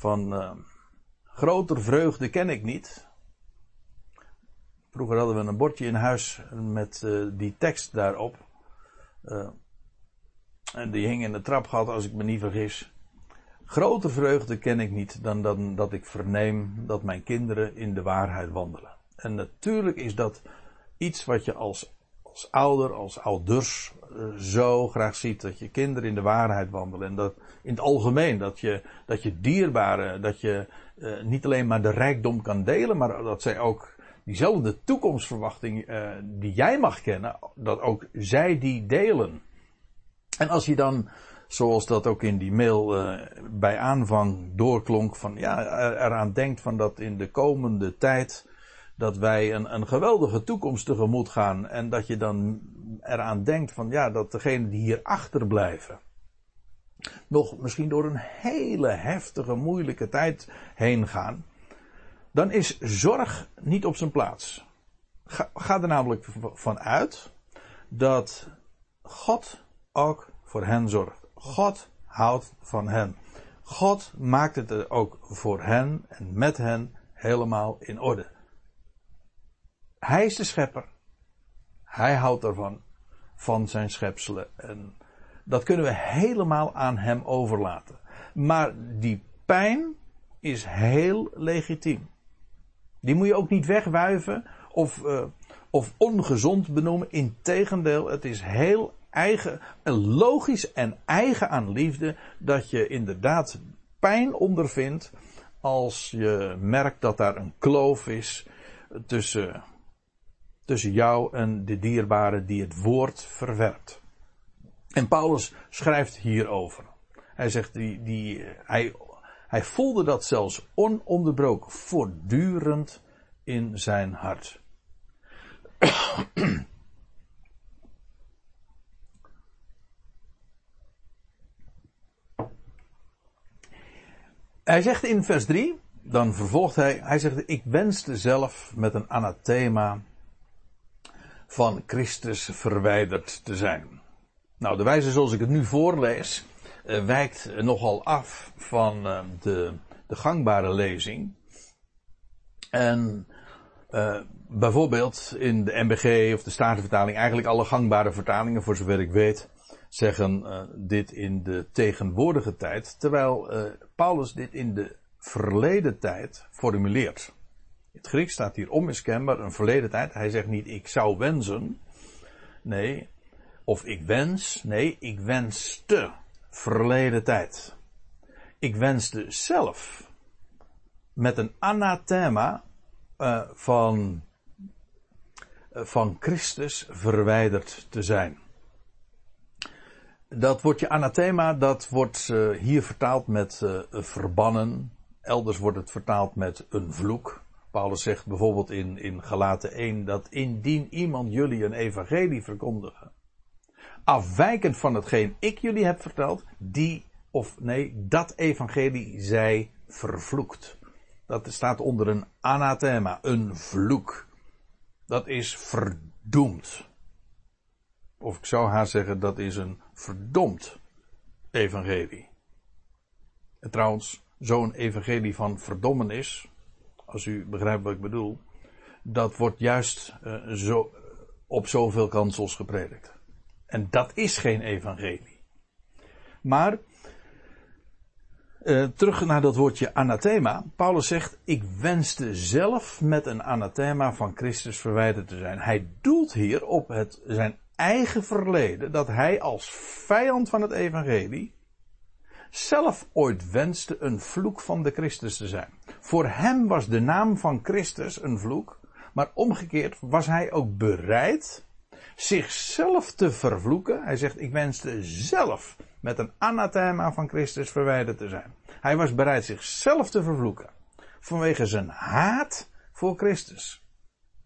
van uh, groter vreugde ken ik niet. Vroeger hadden we een bordje in huis met uh, die tekst daarop. Uh, en die hing in de trapgat, als ik me niet vergis. Grote vreugde ken ik niet dan, dan dat ik verneem dat mijn kinderen in de waarheid wandelen. En natuurlijk is dat iets wat je als, als ouder, als ouders zo graag ziet. Dat je kinderen in de waarheid wandelen. En dat in het algemeen, dat je, dat je dierbare, dat je uh, niet alleen maar de rijkdom kan delen, maar dat zij ook diezelfde toekomstverwachting uh, die jij mag kennen, dat ook zij die delen. En als je dan, zoals dat ook in die mail bij aanvang doorklonk, van ja, eraan denkt van dat in de komende tijd dat wij een, een geweldige toekomst tegemoet gaan en dat je dan eraan denkt van ja, dat degenen die hier achterblijven nog misschien door een hele heftige, moeilijke tijd heen gaan dan is zorg niet op zijn plaats. Ga, ga er namelijk van uit dat God ook voor hen zorgt. God houdt van hen. God maakt het er ook voor hen en met hen helemaal in orde. Hij is de schepper. Hij houdt ervan, van zijn schepselen. En dat kunnen we helemaal aan hem overlaten. Maar die pijn is heel legitiem. Die moet je ook niet wegwuiven of, uh, of ongezond benoemen. Integendeel, het is heel eigen, logisch en eigen aan liefde dat je inderdaad pijn ondervindt als je merkt dat daar een kloof is tussen, tussen jou en de dierbare die het woord verwerpt. En Paulus schrijft hierover. Hij zegt, die, die, hij, hij voelde dat zelfs ononderbroken, voortdurend in zijn hart. Hij zegt in vers 3, dan vervolgt hij, hij zegt, ik wenste zelf met een anathema van Christus verwijderd te zijn. Nou, de wijze zoals ik het nu voorlees, uh, wijkt nogal af van uh, de, de gangbare lezing. En uh, bijvoorbeeld in de MBG of de Statenvertaling, eigenlijk alle gangbare vertalingen, voor zover ik weet, zeggen dit in de tegenwoordige tijd, terwijl Paulus dit in de verleden tijd formuleert. Het Grieks staat hier onmiskenbaar een verleden tijd. Hij zegt niet ik zou wensen. Nee. Of ik wens. Nee, ik wenste. Verleden tijd. Ik wenste zelf. Met een anathema uh, van, uh, van Christus verwijderd te zijn. Dat woordje anathema, dat wordt uh, hier vertaald met verbannen. Elders wordt het vertaald met een vloek. Paulus zegt bijvoorbeeld in, in Galaten 1 dat indien iemand jullie een evangelie verkondigen, afwijkend van hetgeen ik jullie heb verteld, die, of nee, dat evangelie zij vervloekt. Dat staat onder een anathema, een vloek. Dat is verdoemd. Of ik zou haar zeggen, dat is een verdomd evangelie. En trouwens, zo'n evangelie van verdommenis, als u begrijpt wat ik bedoel, dat wordt juist uh, zo, op zoveel kansels gepredikt. En dat is geen evangelie. Maar, uh, terug naar dat woordje anathema. Paulus zegt, ik wenste zelf met een anathema van Christus verwijderd te zijn. Hij doelt hier op het, zijn eigen verleden, dat hij als vijand van het evangelie zelf ooit wenste een vloek van de Christus te zijn. Voor hem was de naam van Christus een vloek, maar omgekeerd was hij ook bereid zichzelf te vervloeken. Hij zegt, ik wenste zelf met een anathema van Christus verwijderd te zijn. Hij was bereid zichzelf te vervloeken. Vanwege zijn haat voor Christus.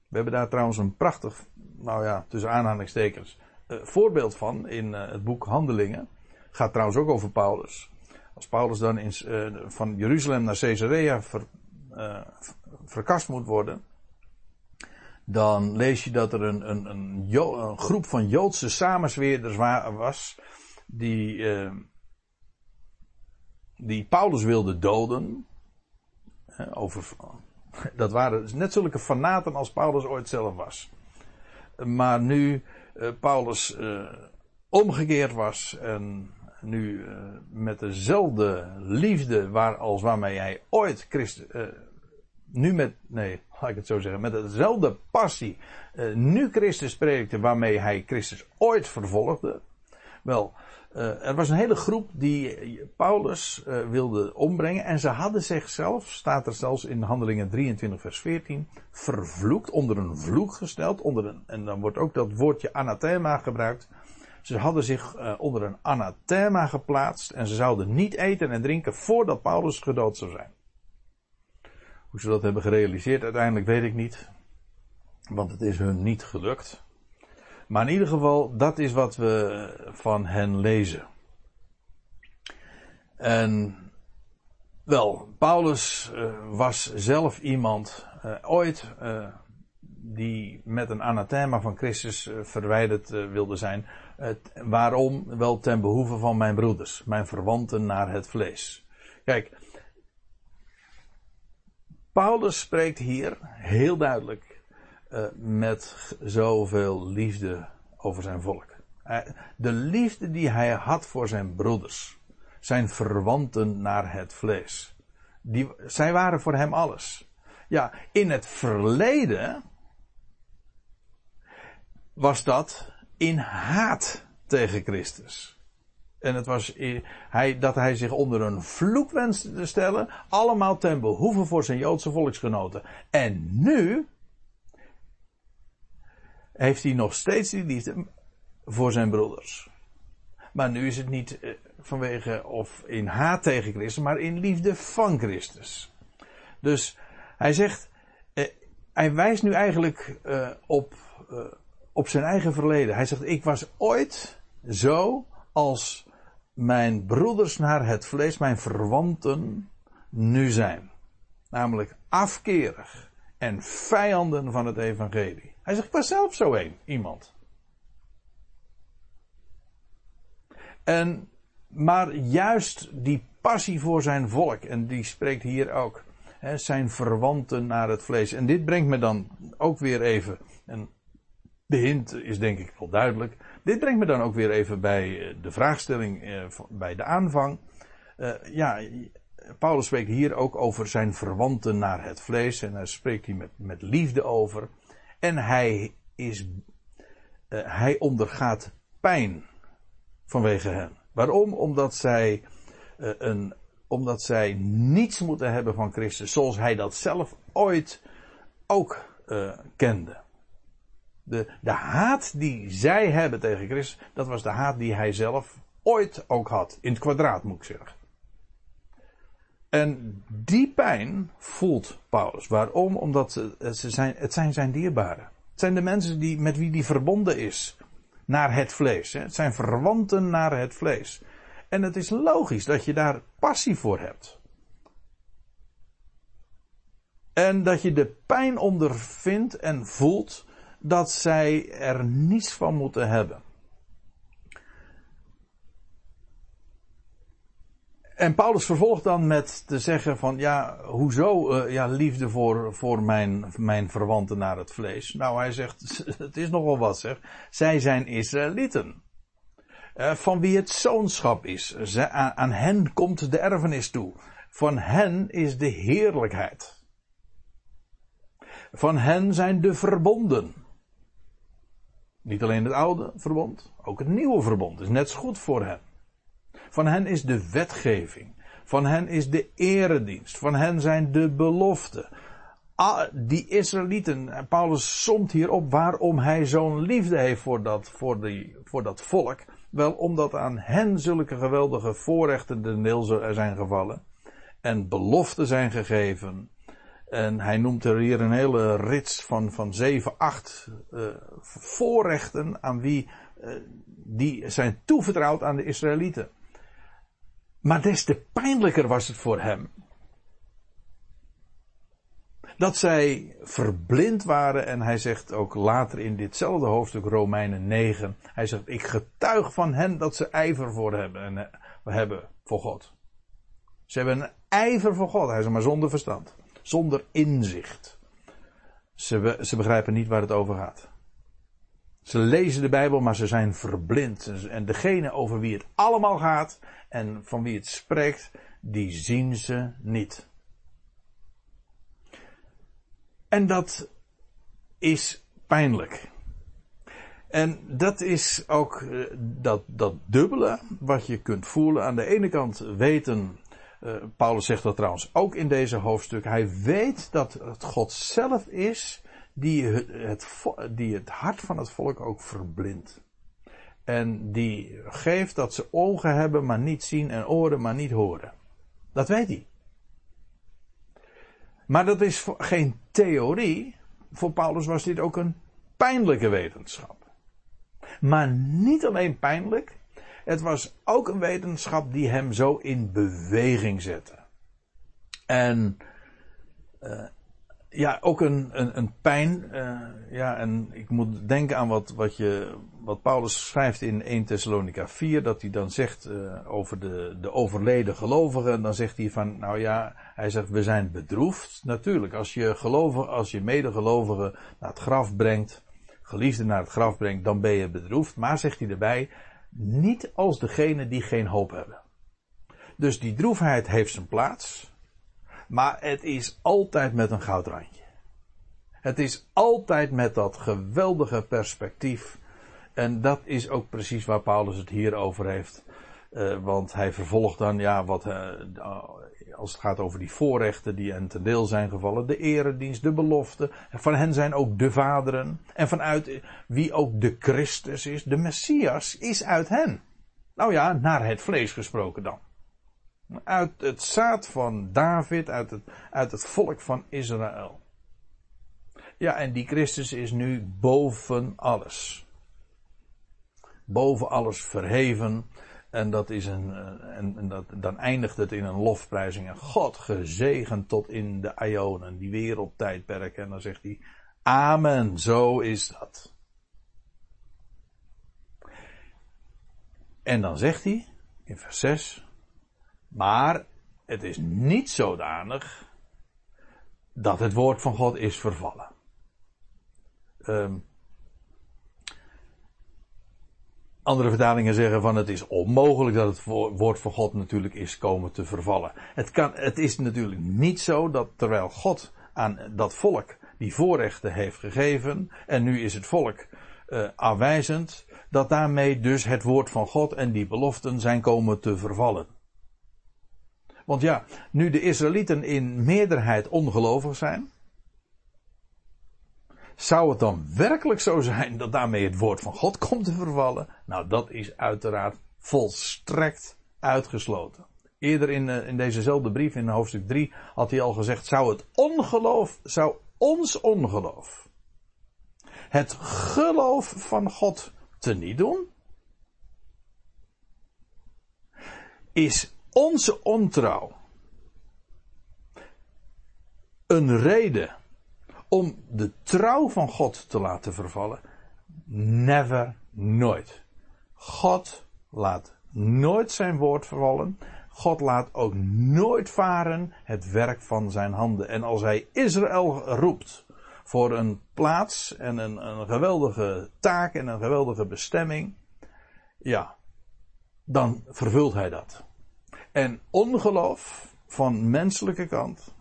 We hebben daar trouwens een prachtig, nou ja, tussen aanhalingstekens, uh, voorbeeld van in uh, het boek Handelingen. Gaat trouwens ook over Paulus. Als Paulus dan in, uh, van Jeruzalem naar Caesarea ver, uh, verkast moet worden, dan lees je dat er een, een, een, groep van Joodse samenzweerders was, die, uh, die Paulus wilde doden. Over, (laughs) dat waren net zulke fanaten als Paulus ooit zelf was. Maar nu Paulus omgekeerd was en nu uh, met dezelfde liefde waar, als waarmee hij ooit Christus, uh, nu met, nee, laat ik het zo zeggen, met dezelfde passie, uh, nu Christus predikte waarmee hij Christus ooit vervolgde. Wel, er was een hele groep die Paulus wilde ombrengen en ze hadden zichzelf, staat er zelfs in Handelingen 23 vers 14, vervloekt, onder een vloek gesteld, onder een, en dan wordt ook dat woordje anathema gebruikt, ze hadden zich uh, onder een anathema geplaatst en ze zouden niet eten en drinken voordat Paulus gedood zou zijn. Hoe ze dat hebben gerealiseerd uiteindelijk weet ik niet, want het is hun niet gelukt. Maar in ieder geval, dat is wat we van hen lezen. En wel, Paulus uh, was zelf iemand, uh, ooit die met een anathema van Christus verwijderd wilde zijn. Het, waarom? Wel ten behoeve van mijn broeders, mijn verwanten naar het vlees. Kijk, Paulus spreekt hier heel duidelijk uh, met zoveel liefde over zijn volk. De liefde die hij had voor zijn broeders, zijn verwanten naar het vlees. Die, zij waren voor hem alles. Ja, in het verleden was dat in haat tegen Christus. En het was hij, dat hij zich onder een vloek wenste te stellen, allemaal ten behoeve voor zijn Joodse volksgenoten. En nu heeft hij nog steeds die liefde voor zijn broeders. Maar nu is het niet eh, vanwege of in haat tegen Christus, maar in liefde van Christus. Dus hij zegt, eh, hij wijst nu eigenlijk eh, op, op zijn eigen verleden. Hij zegt, ik was ooit zo als mijn broeders naar het vlees, mijn verwanten, nu zijn. Namelijk afkerig en vijanden van het evangelie. Hij zegt, ik was zelf zo een, iemand. En, maar juist die passie voor zijn volk, en die spreekt hier ook, hè, zijn verwanten naar het vlees. En dit brengt me dan ook weer even, en de hint is denk ik wel duidelijk, dit brengt me dan ook weer even bij eh, de vraagstelling eh, bij de aanvang. Uh, ja, Paulus spreekt hier ook over zijn verwanten naar het vlees. En hij spreekt hier met, met liefde over. En hij is, hij ondergaat pijn vanwege hen. Waarom? Omdat zij, een, omdat zij niets moeten hebben van Christus zoals hij dat zelf ooit ook kende. De, de haat die zij hebben tegen Christus, dat was de haat die hij zelf ooit ook had. In het kwadraat moet ik zeggen. En die pijn voelt Paulus. Waarom? Omdat ze zijn, het zijn zijn dierbaren. Het zijn de mensen die, met wie die verbonden is. Naar het vlees. Hè. Het zijn verwanten naar het vlees. En het is logisch dat je daar passie voor hebt. En dat je de pijn ondervindt en voelt dat zij er niets van moeten hebben. En Paulus vervolgt dan met te zeggen van ja, hoezo uh, ja, liefde voor, voor mijn, mijn verwanten naar het vlees? Nou, hij zegt, (laughs) het is nogal wat zeg. Zij zijn Israëlieten. Uh, van wie het zoonschap is. Aan, aan hen komt de erfenis toe. Van hen is de heerlijkheid. Van hen zijn de verbonden. Niet alleen het oude verbond, ook het nieuwe verbond is net zo goed voor hen. Van hen is de wetgeving. Van hen is de eredienst. Van hen zijn de beloften. Ah, die Israëlieten, Paulus somt hier op waarom hij zo'n liefde heeft voor dat, voor, die, voor dat volk. Wel omdat aan hen zulke geweldige voorrechten de neel zijn gevallen. En beloften zijn gegeven. En hij noemt er hier een hele rits van, van zeven, acht uh, voorrechten aan wie uh, die zijn toevertrouwd aan de Israëlieten. Maar des te pijnlijker was het voor hem. Dat zij verblind waren en hij zegt ook later in ditzelfde hoofdstuk Romeinen 9. Hij zegt ik getuig van hen dat ze ijver voor hebben en eh, hebben voor God. Ze hebben een ijver voor God. Hij zegt maar zonder verstand. Zonder inzicht. Ze, ze begrijpen niet waar het over gaat. Ze lezen de Bijbel, maar ze zijn verblind. En degene over wie het allemaal gaat en van wie het spreekt, die zien ze niet. En dat is pijnlijk. En dat is ook eh, dat, dat dubbele wat je kunt voelen. Aan de ene kant weten, uh, Paulus zegt dat trouwens ook in deze hoofdstuk, hij weet dat het God zelf is die het, die het hart van het volk ook verblindt. En die geeft dat ze ogen hebben, maar niet zien en oren, maar niet horen. Dat weet hij. Maar dat is geen theorie. Voor Paulus was dit ook een pijnlijke wetenschap. Maar niet alleen pijnlijk. Het was ook een wetenschap die hem zo in beweging zette. En uh, ja, ook een, een, een pijn. Uh, ja, en ik moet denken aan wat, wat, je, wat Paulus schrijft in 1 Thessalonica 4, dat hij dan zegt uh, over de, de overleden gelovigen. Dan zegt hij van, nou ja, hij zegt, we zijn bedroefd. Natuurlijk, als je gelovigen, als je medegelovigen naar het graf brengt, geliefden naar het graf brengt, dan ben je bedroefd. Maar zegt hij erbij, niet als degene die geen hoop hebben. Dus die droefheid heeft zijn plaats. Maar het is altijd met een goudrandje. Het is altijd met dat geweldige perspectief. En dat is ook precies waar Paulus het hier over heeft. Uh, want hij vervolgt dan, ja, wat, uh, als het gaat over die voorrechten die hen ten deel zijn gevallen, de eredienst, de belofte. Van hen zijn ook de vaderen. En vanuit wie ook de Christus is, de Messias, is uit hen. Nou ja, naar het vlees gesproken dan. Uit het zaad van David, uit het, uit het volk van Israël. Ja, en die Christus is nu boven alles. Boven alles verheven. En dat is een, eh, en, en dat, dan eindigt het in een lofprijzing. En God gezegend tot in de Ionen, die wereldtijdperken. En dan zegt hij, Amen, zo is dat. En dan zegt hij in vers 6, maar het is niet zodanig dat het woord van God is vervallen. Um, andere vertalingen zeggen van het is onmogelijk dat het woord van God natuurlijk is komen te vervallen. Het, kan, het is natuurlijk niet zo dat terwijl God aan dat volk die voorrechten heeft gegeven en nu is het volk uh, afwijzend, dat daarmee dus het woord van God en die beloften zijn komen te vervallen. Want ja, nu de Israëlieten in meerderheid ongelovig zijn, zou het dan werkelijk zo zijn dat daarmee het woord van God komt te vervallen? Nou, dat is uiteraard volstrekt uitgesloten. Eerder in, eh, in dezezelfde brief, in hoofdstuk 3, had hij al gezegd: zou het ongeloof, zou ons ongeloof, het geloof van God teniet doen? Is onze ontrouw een reden om de trouw van God te laten vervallen? Never, nooit. God laat nooit zijn woord vervallen. God laat ook nooit varen het werk van zijn handen. En als hij Israël roept voor een plaats en een, een geweldige taak en een geweldige bestemming, ja, dan vervult hij dat. En ongeloof van menselijke kant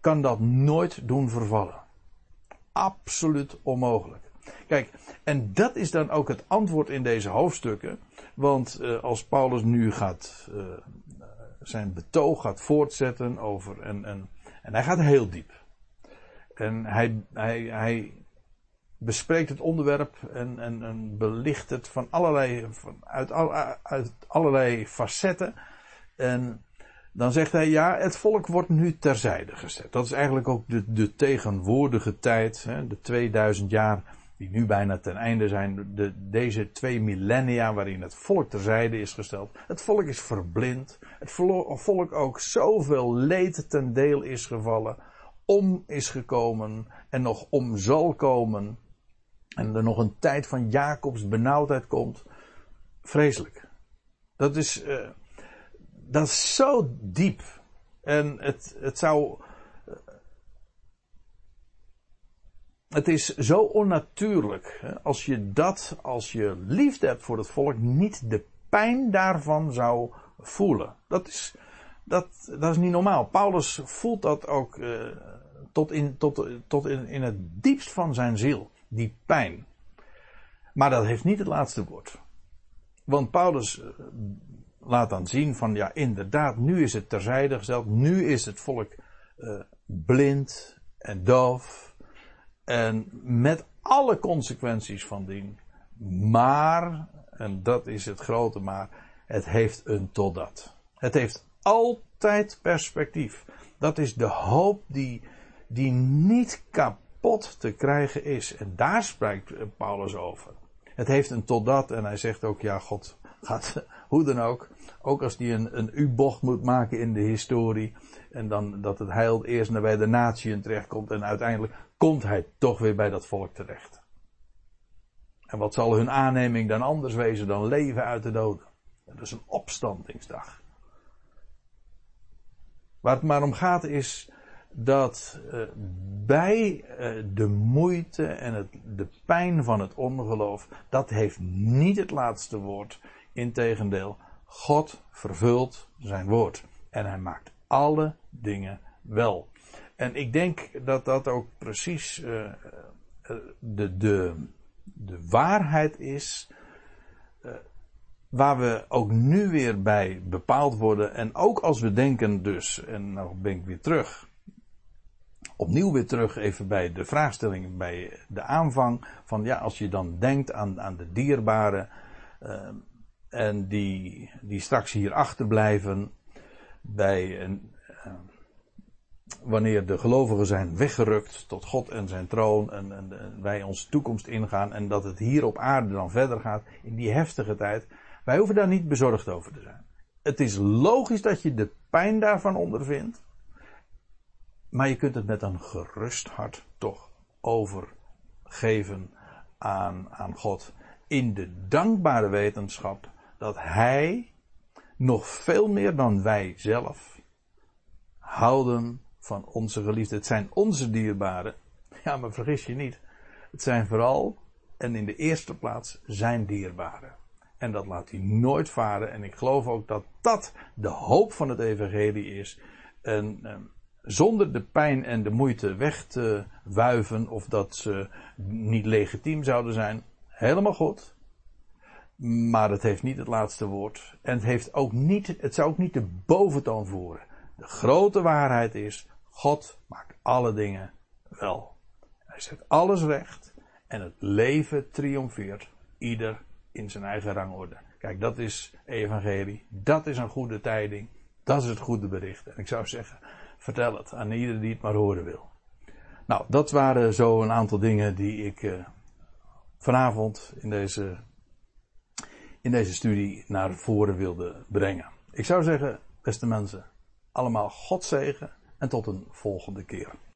kan dat nooit doen vervallen. Absoluut onmogelijk. Kijk, en dat is dan ook het antwoord in deze hoofdstukken. Want uh, als Paulus nu gaat uh, zijn betoog gaat voortzetten over en, en, en hij gaat heel diep. En hij, hij, hij bespreekt het onderwerp en, en, en belicht het van allerlei, van, uit, uit allerlei facetten. En dan zegt hij, ja, het volk wordt nu terzijde gezet. Dat is eigenlijk ook de, de tegenwoordige tijd, hè, de 2000 jaar die nu bijna ten einde zijn. De, deze twee millennia waarin het volk terzijde is gesteld. Het volk is verblind. Het volk ook zoveel leed ten deel is gevallen. Om is gekomen en nog om zal komen. En er nog een tijd van Jacobs benauwdheid komt. Vreselijk. Dat is, uh, dat is zo diep. En het, het zou. Het is zo onnatuurlijk. Als je dat, als je liefde hebt voor het volk, niet de pijn daarvan zou voelen. Dat is, dat, dat is niet normaal. Paulus voelt dat ook uh, tot, in, tot, tot in, in het diepst van zijn ziel. Die pijn. Maar dat heeft niet het laatste woord. Want Paulus uh, laat dan zien van ja, inderdaad, nu is het terzijde gesteld. Nu is het volk uh, blind en doof. En met alle consequenties van dien. Maar, en dat is het grote maar, het heeft een totdat. Het heeft altijd perspectief. Dat is de hoop die, die niet kapot te krijgen is. En daar spreekt Paulus over. Het heeft een totdat en hij zegt ook, ja, God gaat (laughs) hoe dan ook, ook als die een, een U-bocht moet maken in de historie, en dan dat het heil eerst naar bij de natieën terechtkomt en uiteindelijk komt hij toch weer bij dat volk terecht. En wat zal hun aanneming dan anders wezen dan leven uit de doden? Dat is een opstandingsdag. Waar het maar om gaat is dat uh, bij uh, de moeite en het, de pijn van het ongeloof, dat heeft niet het laatste woord. Integendeel, God vervult zijn woord. En hij maakt alle dingen wel. En ik denk dat dat ook precies uh, de, de, de waarheid is. Uh, waar we ook nu weer bij bepaald worden. En ook als we denken dus, en nou ben ik weer terug. Opnieuw weer terug even bij de vraagstelling, bij de aanvang. Van ja, als je dan denkt aan, aan de dierbare en die, die straks hier achterblijven bij een, uh, wanneer de gelovigen zijn weggerukt tot God en zijn troon en, en, en, wij onze toekomst ingaan en dat het hier op aarde dan verder gaat in die heftige tijd. Wij hoeven daar niet bezorgd over te zijn. Het is logisch dat je de pijn daarvan ondervindt, maar je kunt het met een gerust hart toch overgeven aan, aan God in de dankbare wetenschap dat Hij nog veel meer dan wij zelf houden van onze geliefden. Het zijn onze dierbaren. Ja, maar vergis je niet. Het zijn vooral en in de eerste plaats zijn dierbaren. En dat laat hij nooit varen. En ik geloof ook dat dat de hoop van het evangelie is. En eh, zonder de pijn en de moeite weg te wuiven of dat ze niet legitiem zouden zijn. Helemaal goed. Maar het heeft niet het laatste woord. En het, heeft ook niet, het zou ook niet de boventoon voeren. De grote waarheid is, God maakt alle dingen wel. Hij zet alles recht en het leven triomfeert. Ieder in zijn eigen rangorde. Kijk, dat is evangelie. Dat is een goede tijding. Dat is het goede bericht. En ik zou zeggen, vertel het aan ieder die het maar horen wil. Nou, dat waren zo een aantal dingen die ik uh, vanavond in deze, in deze studie naar voren wilde brengen. Ik zou zeggen, beste mensen, allemaal God zegen en tot een volgende keer.